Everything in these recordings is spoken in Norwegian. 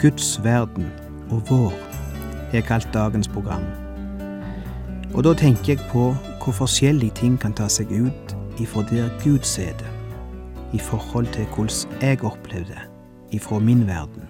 Guds verden og vår, har jeg kalt dagens program. Og da tenker jeg på hvor forskjellige ting kan ta seg ut ifra der Gud ser det, i forhold til hvordan jeg opplevde det ifra min verden.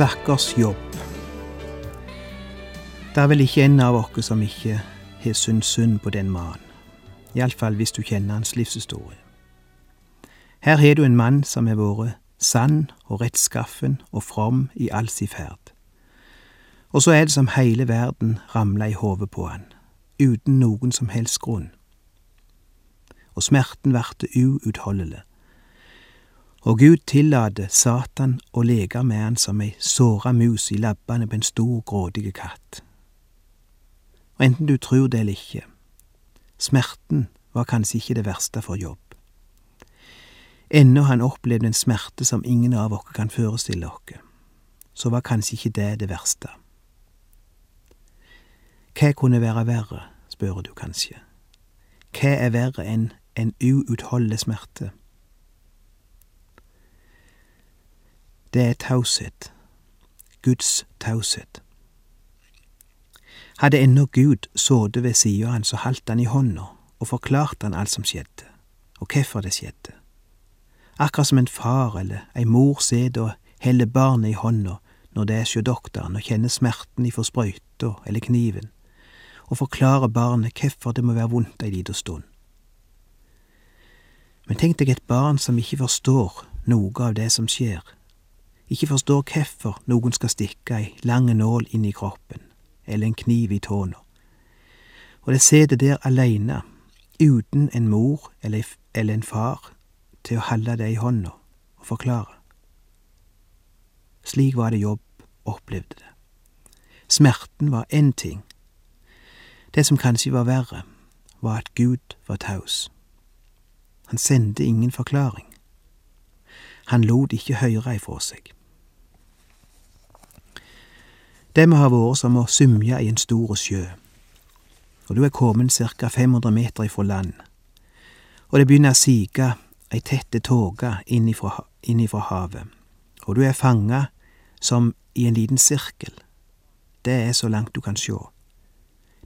Stakkars jobb. Det er vel ikke en av oss som ikke har syntes synd på den mannen. Iallfall hvis du kjenner hans livshistorie. Her har du en mann som har vært sann og rettskaffen og from i all sin ferd. Og så er det som hele verden ramla i hodet på han, uten noen som helst grunn. Og smerten varte uutholdelig. Og Gud tillater Satan å leke med han som ei såra mus i labbene på en stor, grådig katt. Og enten du tror det eller ikke, smerten var kanskje ikke det verste for jobb. Ennå han opplevde en smerte som ingen av oss kan forestille oss, så var kanskje ikke det det verste. Hva kunne være verre, spør du kanskje. Hva er verre enn en uutholdelig smerte? Det er taushet, Guds taushet. Hadde ennå Gud sittet ved sida av han, så holdt han i hånda og forklarte han alt som skjedde, og hvorfor det skjedde. Akkurat som en far eller ei mor sitter og heller barnet i hånda når det er hos doktoren og kjenner smerten ifra sprøyta eller kniven, og forklarer barnet hvorfor det må være vondt ei lita stund. Men tenk deg et barn som ikke forstår noe av det som skjer, ikke forstår hvorfor noen skal stikke ei lang nål inn i kroppen, eller en kniv i tåna, og det sitter der aleine, uten en mor eller, eller en far til å holde det i hånda og forklare. Slik var det Jobb opplevde det. Smerten var én ting. Det som kanskje var verre, var at Gud var taus. Han sendte ingen forklaring. Han lot ikke høre ifra seg. Det må ha vært som å symje i en stor sjø, og du er kommet ca. 500 meter ifra land, og det begynner å sige ei tette tåke inn ifra havet, og du er fanga som i en liten sirkel. Det er så langt du kan sjå.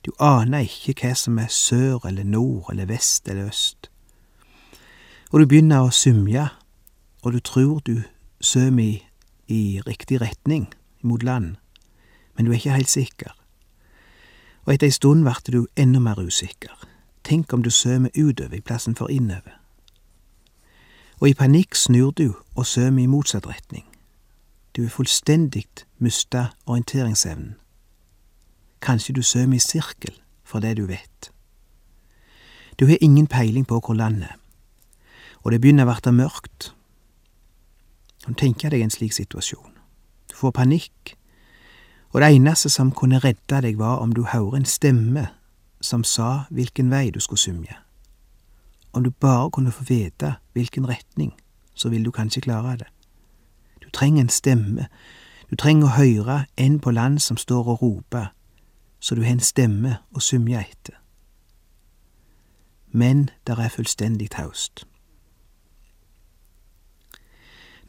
Du aner ikke hva som er sør eller nord eller vest eller øst. Og du begynner å symje, og du tror du søm i, i riktig retning, mot land men du er ikke helt sikker. Og etter ei stund vart du enda mer usikker. Tenk om du sømer utover i plassen for innover. Og i panikk snur du og sømer i motsatt retning. Du er fullstendig mista orienteringsevnen. Kanskje du sømer i sirkel for det du vet. Du har ingen peiling på hvor landet er, og det begynner å verte mørkt. Kan tenke deg en slik situasjon. Du får panikk og det eneste som kunne redde deg, var om du hører en stemme som sa hvilken vei du skulle symje. Om du bare kunne få vite hvilken retning, så ville du kanskje klare det. Du trenger en stemme, du trenger å høre en på land som står og roper, så du har en stemme å symje etter. Men der er fullstendig taust.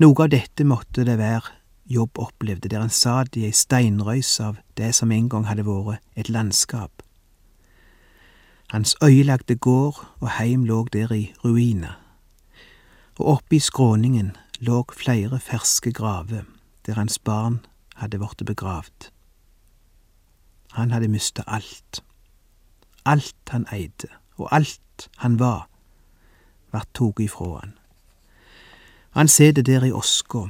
Noe av dette måtte det være Jobb opplevde, der han satt i ei steinrøys av det som en gang hadde vært et landskap. Hans øyelagte gård og heim lå der i ruiner, og oppe i skråningen lå flere ferske graver der hans barn hadde blitt begravd. Han hadde mista alt. Alt han eide, og alt han var, vart tatt ifra han. Han sitter der i åska,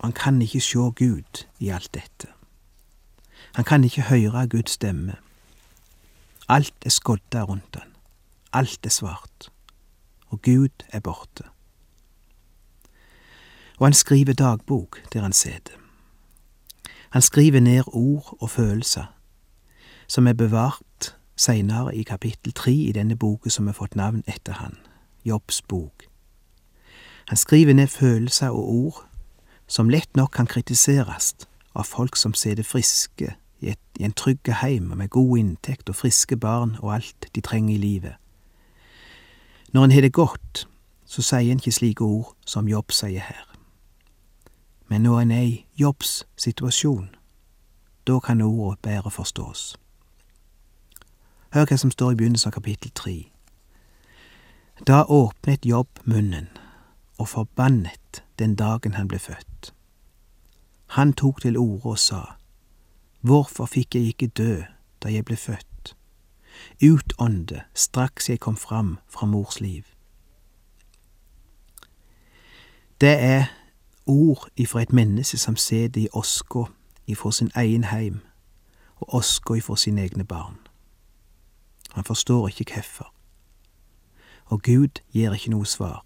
han kan ikke sjå Gud i alt dette. Han kan ikke høre Guds stemme. Alt er skodda rundt han. Alt er svart. Og Gud er borte. Og han skriver dagbok der han sitter. Han skriver ned ord og følelser som er bevart seinere i kapittel tre i denne boka som har fått navn etter han, Jobbs bok. Han skriver ned følelser og ord som lett nok kan kritiseres av folk som sitter friske i, et, i en trygge heim med god inntekt og friske barn og alt de trenger i livet. Når en har det godt, så sier en ikke slike ord som Jobb sier her. Men når en er i jobbssituasjon, da kan ordet bedre forstås. Hør hva som står i begynnelsen av kapittel tre. Da åpnet Jobb munnen og forbannet den dagen han ble født. Han tok til orde og sa, Hvorfor fikk jeg ikke dø da jeg ble født? Utånde straks jeg kom fram fra mors liv. Det er ord ifra et menneske som sitter i oska ifra sin egen heim, og oska ifra sine egne barn. Han forstår ikke hvorfor. Og Gud gir ikke noe svar.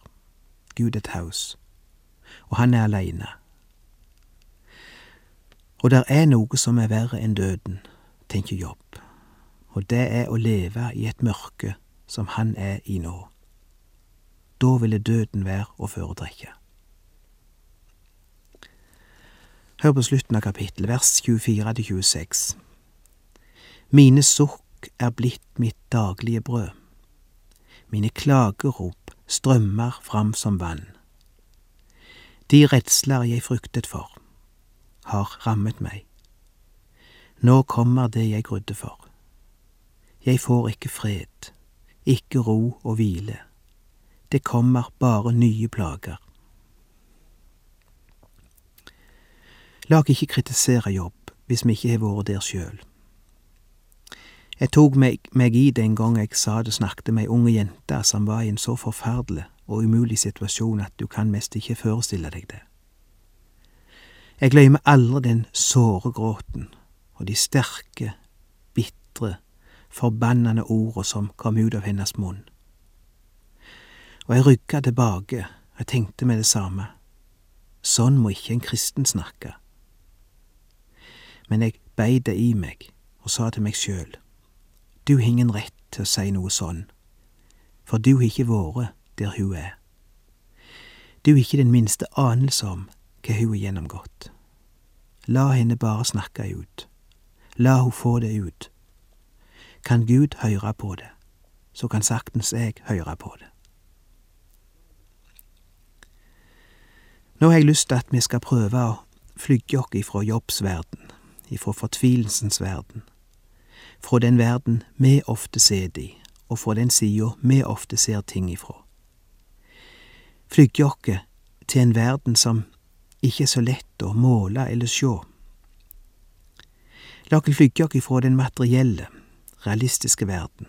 Gud er taus, og han er aleine. Og der er noe som er verre enn døden, tenker Jobb, og det er å leve i et mørke som han er i nå. Da ville døden være å foretrekke. Hør på slutten av kapittelet, vers 24 til 26. Mine sukk er blitt mitt daglige brød. Mine klagerop strømmer fram som vann. De redsler jeg fryktet for, har rammet meg. Nå kommer det jeg grudde for. Jeg får ikke fred, ikke ro og hvile. Det kommer bare nye plager. La oss ikke kritisere jobb hvis vi ikke har vært der sjøl. Jeg tok meg, meg i det en gang jeg sa det snakket med ei unge jente som var i en så forferdelig og umulig situasjon at du kan mest ikke forestille deg det. Jeg glemmer aldri den såre gråten og de sterke, bitre, forbannende orda som kom ut av hennes munn. Og jeg rygga tilbake, og tenkte med det samme. Sånn må ikke en kristen snakke. Men jeg beit det i meg og sa til meg sjøl, du har ingen rett til å si noe sånn, for du har ikke vært der hun er. Du har ikke den minste anelse om hva hun har gjennomgått. La henne bare snakke ut. La hun få det ut. Kan Gud høre på det, så kan saktens jeg høre på det. Nå har jeg lyst til at vi skal prøve å flygge oss ifra jobbsverden, ifra fortvilelsens verden, fra den verden vi ofte sitter i, og fra den sida vi ofte ser ting ifra. Flygge oss til en verden som ikke er så lett å måle eller sjå. La oss flygge oss ifra den materielle, realistiske verden,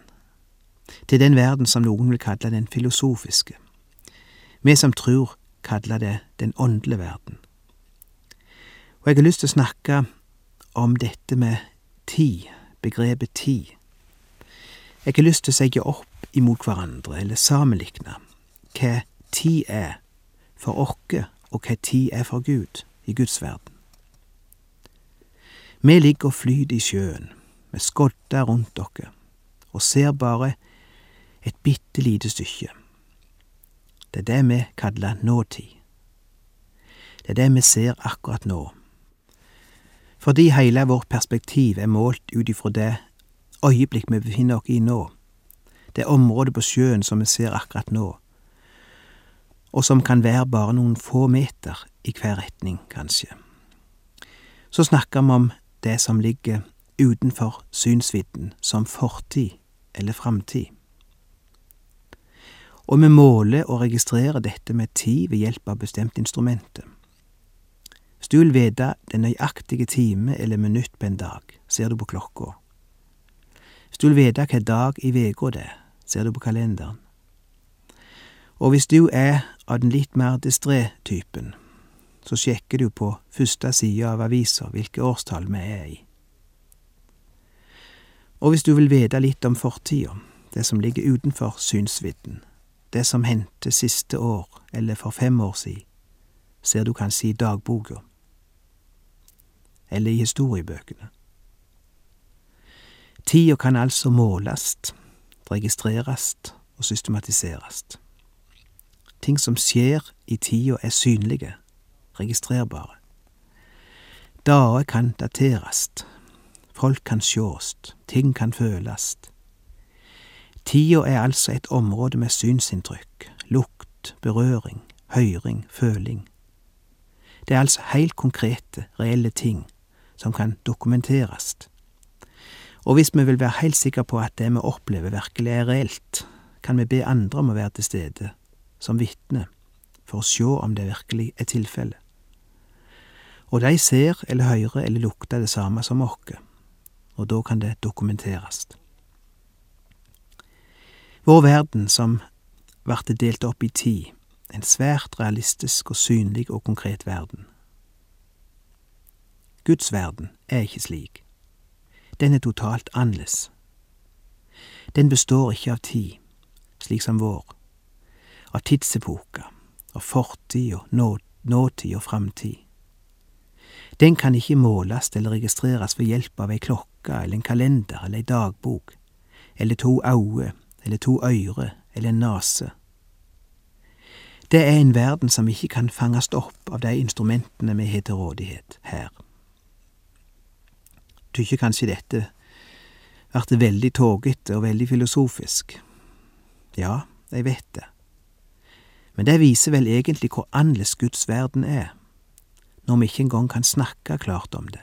til den verden som noen vil kalle den filosofiske. Vi som tror, kaller det den åndelige verden. Og jeg har lyst til å snakke om dette med tid, begrepet tid. Jeg har lyst til å sette opp imot hverandre, eller sammenligne, hva tid er for oss, og hva tid er for Gud i Guds verden. Vi ligger og flyter i sjøen, med skodder rundt dere, og ser bare et bitte lite stykke. Det er det vi kaller nåtid. Det er det vi ser akkurat nå. Fordi hele vårt perspektiv er målt ut ifra det øyeblikk vi befinner oss i nå, det området på sjøen som vi ser akkurat nå, og som kan være bare noen få meter i hver retning, kanskje. Så snakker vi om det som ligger utenfor synsvidden, som fortid eller framtid. Og vi måler og registrerer dette med tid ved hjelp av bestemte instrumenter. Hvis du vil vite den nøyaktige time eller minutt på en dag, ser du på klokka. Hvis du vil vite hva dag i veka det er, ser du på kalenderen. Og hvis du er av den litt mer distré-typen, så sjekker du på første side av avisa hvilke årstall vi er i. Og hvis du vil vite litt om fortida, det som ligger utenfor synsvidden, det som hendte siste år eller for fem år siden, ser du kanskje i dagboka, eller i historiebøkene. Tida kan altså målast, registrerast og systematiserast. Ting som skjer i tida er synlige, registrerbare. Dager kan daterast, folk kan sjåst, ting kan følast. Tida er altså et område med synsinntrykk, lukt, berøring, høyring, føling. Det er altså heilt konkrete, reelle ting som kan dokumenterast. Og hvis vi vil være heilt sikre på at det vi opplever virkelig er reelt, kan vi be andre om å være til stede, som vitne, for å sjå om det virkelig er tilfellet. Og de ser eller hører eller lukter det samme som oss, og da kan det dokumenterast. Vår verden som vart delt opp i tid, en svært realistisk og synlig og konkret verden. Guds verden er ikke slik. Den er totalt annerledes. Den består ikke av tid, slik som vår, av tidsepoker, av fortid og nå, nåtid og framtid. Den kan ikke måles eller registreres ved hjelp av ei klokke eller en kalender eller ei dagbok, eller to øyne eller to øyre eller en nase. Det er en verden som ikke kan fanges opp av de instrumentene vi har til rådighet her. Tykker kanskje dette vert veldig tågete og veldig filosofisk. Ja, jeg vet det. Men det viser vel egentlig hvor annerledes Guds verden er, når vi ikke engang kan snakke klart om det,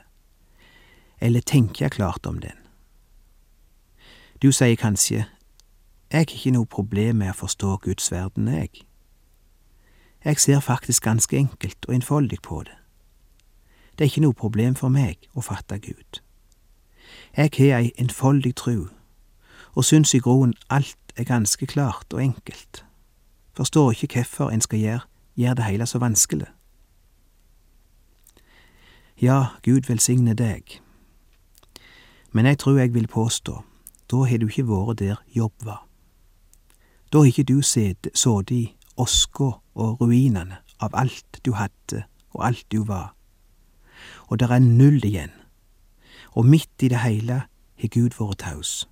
eller tenke klart om den. Du sier kanskje, jeg har ikke noe problem med å forstå Guds verden, jeg. Jeg ser faktisk ganske enkelt og enfoldig på det. Det er ikke noe problem for meg å fatte Gud. Jeg har ei enfoldig tru, og syns i groen alt er ganske klart og enkelt. Forstår ikke hvorfor en skal gjøre, gjør det hele så vanskelig. Ja, Gud velsigne deg. Men jeg tror jeg vil påstå, da har du ikke vært der jobb var. Da har ikke du sittet i oska og ruinene av alt du hadde og alt du var. Og der er null igjen, og midt i det hele har Gud vært taus.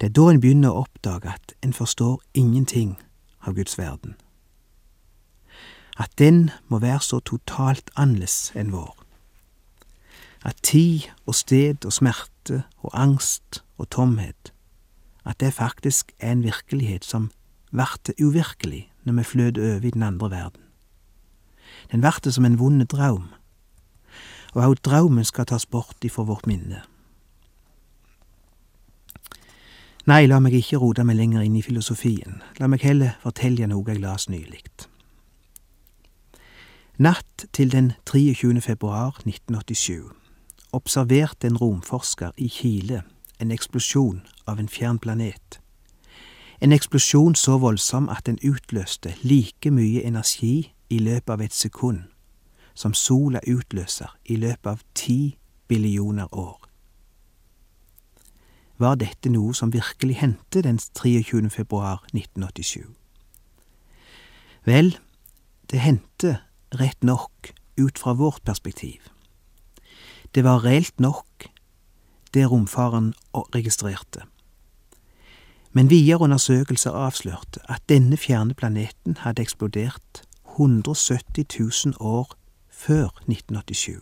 Det er da en begynner å oppdage at en forstår ingenting av Guds verden. At den må være så totalt annerledes enn vår. At tid og sted og smerte og angst og tomhet, at det faktisk er en virkelighet som varte uvirkelig når vi fløt over i den andre verden. Den varte som en vond draum, og òg draumen skal tas bort ifra vårt minne. Nei, la meg ikke rote meg lenger inn i filosofien, la meg heller fortelle noe jeg las nylig. Natt til den 23. februar 1987 observerte en romforsker i Kile en eksplosjon av en fjern planet. En eksplosjon så voldsom at den utløste like mye energi i løpet av et sekund som sola utløser i løpet av ti billioner år. Var dette noe som virkelig hendte den 23. februar 1987? Vel, det hendte rett nok ut fra vårt perspektiv. Det var reelt nok det romfaren registrerte. Men videre undersøkelser avslørte at denne fjerne planeten hadde eksplodert 170 000 år før 1987,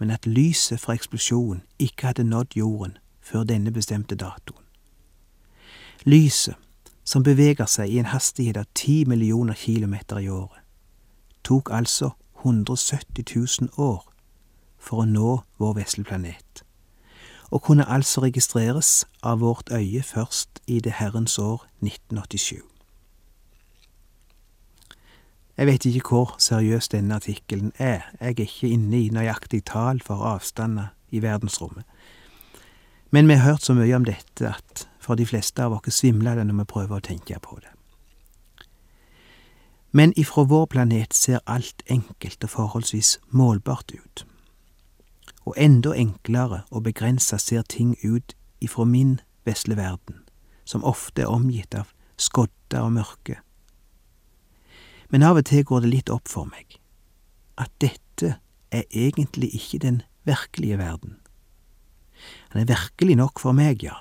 men at lyset fra eksplosjonen ikke hadde nådd jorden før denne bestemte datoen. Lyset, som beveger seg i en hastighet av ti millioner kilometer i året, tok altså 170 000 år for å nå vår vesle planet og kunne altså registreres av vårt øye først i det herrens år 1987. Jeg vet ikke hvor seriøs denne artikkelen er, jeg er ikke inne i nøyaktig tall for avstander i verdensrommet, men vi har hørt så mye om dette at for de fleste av oss svimler det når vi prøver å tenke på det. Men ifra vår planet ser alt enkelt og forholdsvis målbart ut. Og enda enklere og begrensa ser ting ut ifra min vesle verden, som ofte er omgitt av skodder og mørke. Men av og til går det litt opp for meg at dette er egentlig ikke den virkelige verden. Den er virkelig nok for meg, ja,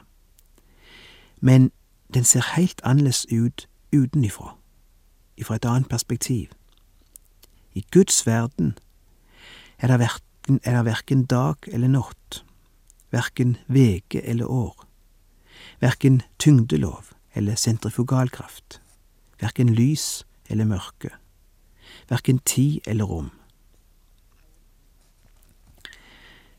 men den ser helt annerledes ut utenifra, ifra et annet perspektiv. I Guds verden er det verken, er det verken dag eller natt, verken veke eller år, verken tyngdelov eller sentrifugalkraft, verken lys eller mørke, verken tid eller rom.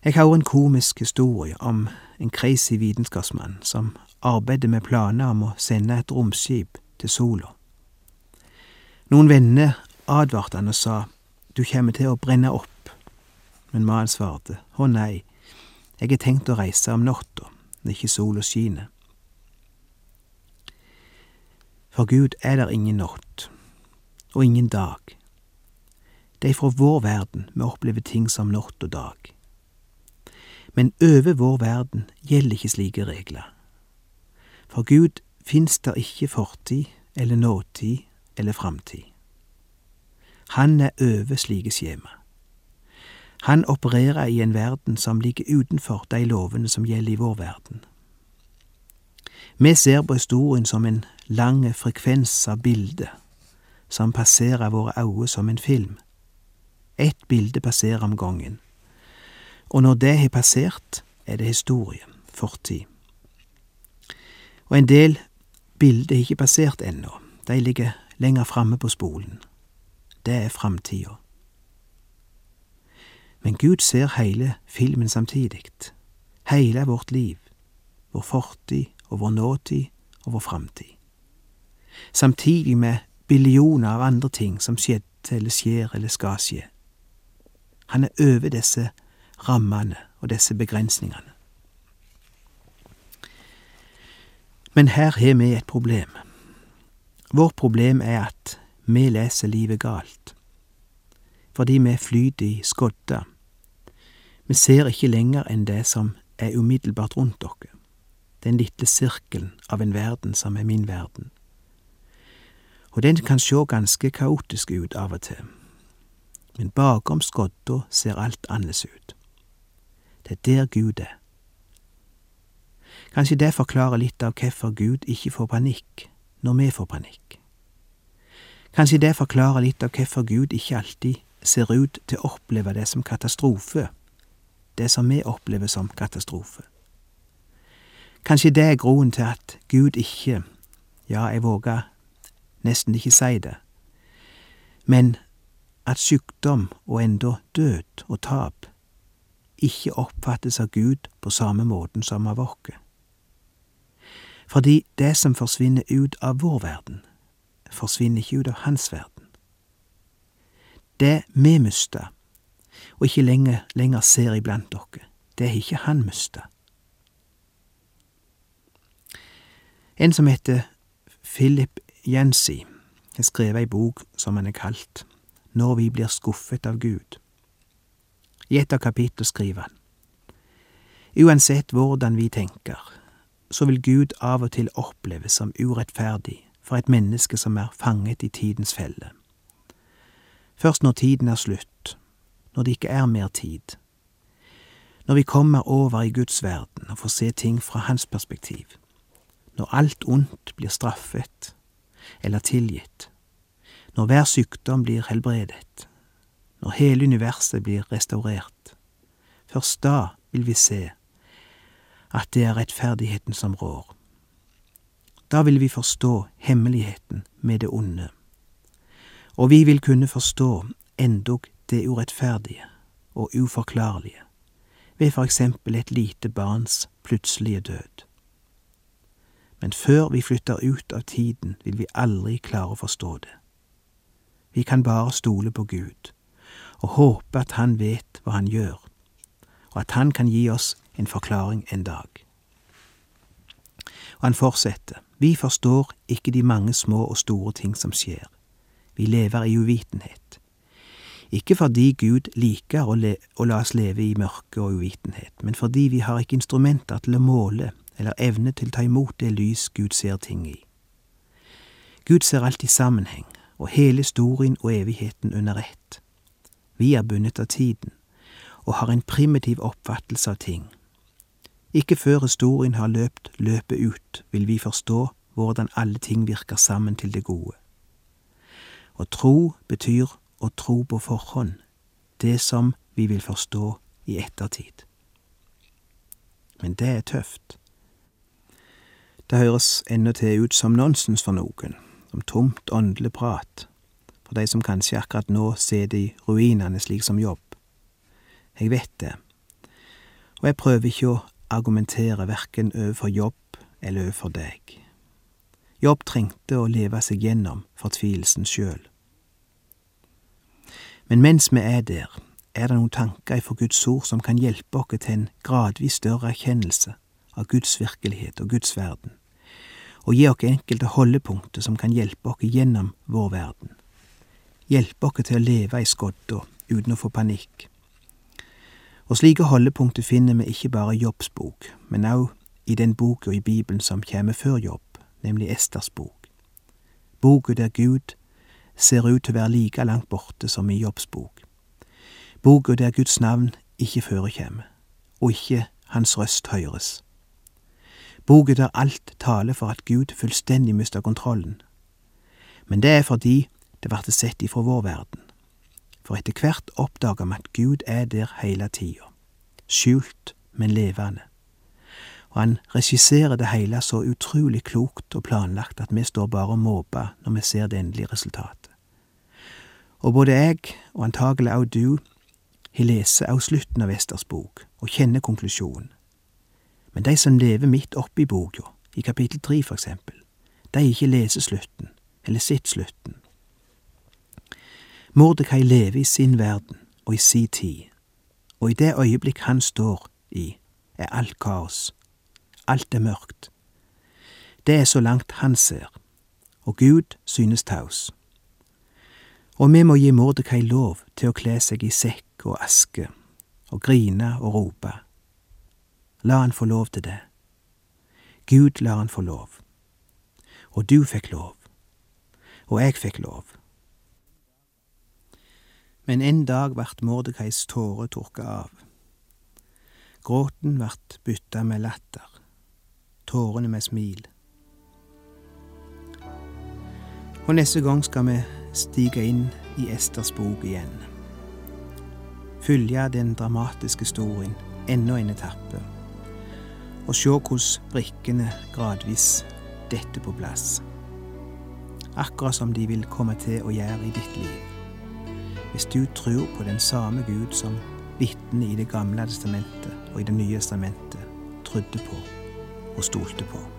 Jeg har en komisk historie om en crazy vitenskapsmann som arbeidet med planer om å sende et romskip til sola. Noen venner advarte han og sa du kommer til å brenne opp, men mannen svarte å nei, jeg har tenkt å reise om natta når ikke sola skinner. For Gud er der ingen natt, og ingen dag. Det er fra vår verden vi opplever ting som natt og dag. Men over vår verden gjelder ikke slike regler. For Gud fins der ikke fortid eller nåtid eller framtid. Han er over slike skjema. Han opererer i en verden som ligger utenfor de lovene som gjelder i vår verden. Vi ser på historien som en lang frekvens av bilder som passerer våre øyne som en film. Ett bilde passerer om gangen, og når det har passert, er det historie, fortid. Og en del bilder har ikke passert ennå, de ligger lenger framme på spolen. Det er framtida. Men Gud ser hele filmen samtidig, hele vårt liv, vår fortid og vår nåtid og vår framtid. Samtidig med billioner av andre ting som skjedde eller skjer eller skal skje. Han er over disse rammene og disse begrensningene. Men her har vi et problem. Vårt problem er at vi leser livet galt. Fordi vi flyter i skodda. Vi ser ikke lenger enn det som er umiddelbart rundt dere. Den lille sirkelen av en verden som er min verden. Og den kan sjå ganske kaotisk ut av og til. Men bakom skodda ser alt annerledes ut. Det er der Gud er. Kanskje det forklarer litt av hvorfor Gud ikke får panikk når vi får panikk. Kanskje det forklarer litt av hvorfor Gud ikke alltid ser ut til å oppleve det som katastrofe, det som vi opplever som katastrofe. Kanskje det er grunnen til at Gud ikke, ja, jeg våger nesten ikke si det, men at sykdom og enda død og tap ikke oppfattes av Gud på samme måten som av oss. Fordi det som forsvinner ut av vår verden, forsvinner ikke ut av hans verden. Det vi mista, og ikke lenger, lenger ser iblant dere, det har ikke han mista. En som heter Philip Jensi, har skrevet ei bok som han er kalt Når vi blir skuffet av Gud. I et av kapitlene skriver han Uansett hvordan vi tenker, så vil Gud av og til oppleves som urettferdig for et menneske som er fanget i tidens felle. Først når tiden er slutt, når det ikke er mer tid, når vi kommer over i Guds verden og får se ting fra hans perspektiv, når alt ondt blir straffet eller tilgitt, når hver sykdom blir helbredet, når hele universet blir restaurert, først da vil vi se at det er rettferdigheten som rår. Da vil vi forstå hemmeligheten med det onde, og vi vil kunne forstå endog det urettferdige og uforklarlige ved for eksempel et lite barns plutselige død. Men før vi flytter ut av tiden, vil vi aldri klare å forstå det. Vi kan bare stole på Gud og håpe at Han vet hva Han gjør, og at Han kan gi oss en forklaring en dag. Og han fortsetter, vi forstår ikke de mange små og store ting som skjer, Vi lever i uvitenhet. Ikke fordi Gud liker å, å la oss leve i mørke og uvitenhet, men fordi vi har ikke instrumenter til å måle eller evne til å ta imot det lys Gud ser ting i. Gud ser alt i sammenheng, og hele historien og evigheten under ett. Vi er bundet av tiden, og har en primitiv oppfattelse av ting. Ikke før historien har løpt løpet ut, vil vi forstå hvordan alle ting virker sammen til det gode. Å tro betyr å tro på forhånd, det som vi vil forstå i ettertid. Men det er tøft. Det høres til ut som nonsens for noen, som tomt åndelig prat, for de som kanskje akkurat nå sitter i ruinene slik som jobb. Jeg vet det, og jeg prøver ikke å argumentere verken overfor jobb eller overfor deg. Jobb trengte å leve seg gjennom fortvilelsen sjøl. Men mens vi er der, er det noen tanker ifra Guds ord som kan hjelpe oss til en gradvis større erkjennelse av Guds virkelighet og Guds verden, og gi oss enkelte holdepunkter som kan hjelpe oss gjennom vår verden. Hjelpe oss til å leve i skodda uten å få panikk. Og slike holdepunkter finner vi ikke bare i Jobbs bok, men òg i den boka i Bibelen som kommer før Jobb, nemlig Esters bok. Boka der Gud ser ut til å være like langt borte som i Jobbs bok. Boka der Guds navn ikke førekjem, og ikke Hans røst høyres. Boka der alt taler for at Gud fullstendig mister kontrollen. Men det er fordi det ble sett ifra vår verden. For etter hvert oppdager vi at Gud er der heile tida, skjult, men levende og han regisserer det hele så utrolig klokt og planlagt at vi står bare og måper når vi ser det endelige resultatet. Og både jeg, og antagelig også du, har lest også slutten av Esters bok og kjenner konklusjonen. Men de som lever midt oppi boka, i kapittel tre for eksempel, de ikke leser slutten, eller sitt slutten. Mordekai lever i sin verden og i si tid, og i det øyeblikk han står i, er alt kaos alt er mørkt. Det er så langt han ser, og Gud synes taus. Og vi må gi Mordekai lov til å kle seg i sekk og aske, og grine og rope. La han få lov til det. Gud lar han få lov. Og du fikk lov. Og jeg fikk lov. Men en dag vart Mordekais tårer tørka av. Gråten vart bytta med latter tårene med smil. Og neste gang skal vi stige inn i Esters bok igjen. Følge den dramatiske historien enda en etappe, og se hvordan brikkene gradvis detter på plass. Akkurat som de vil komme til å gjøre i ditt liv. Hvis du tror på den samme Gud som vitnene i Det gamle testamentet og i Det nye testamentet trodde på og stolte på.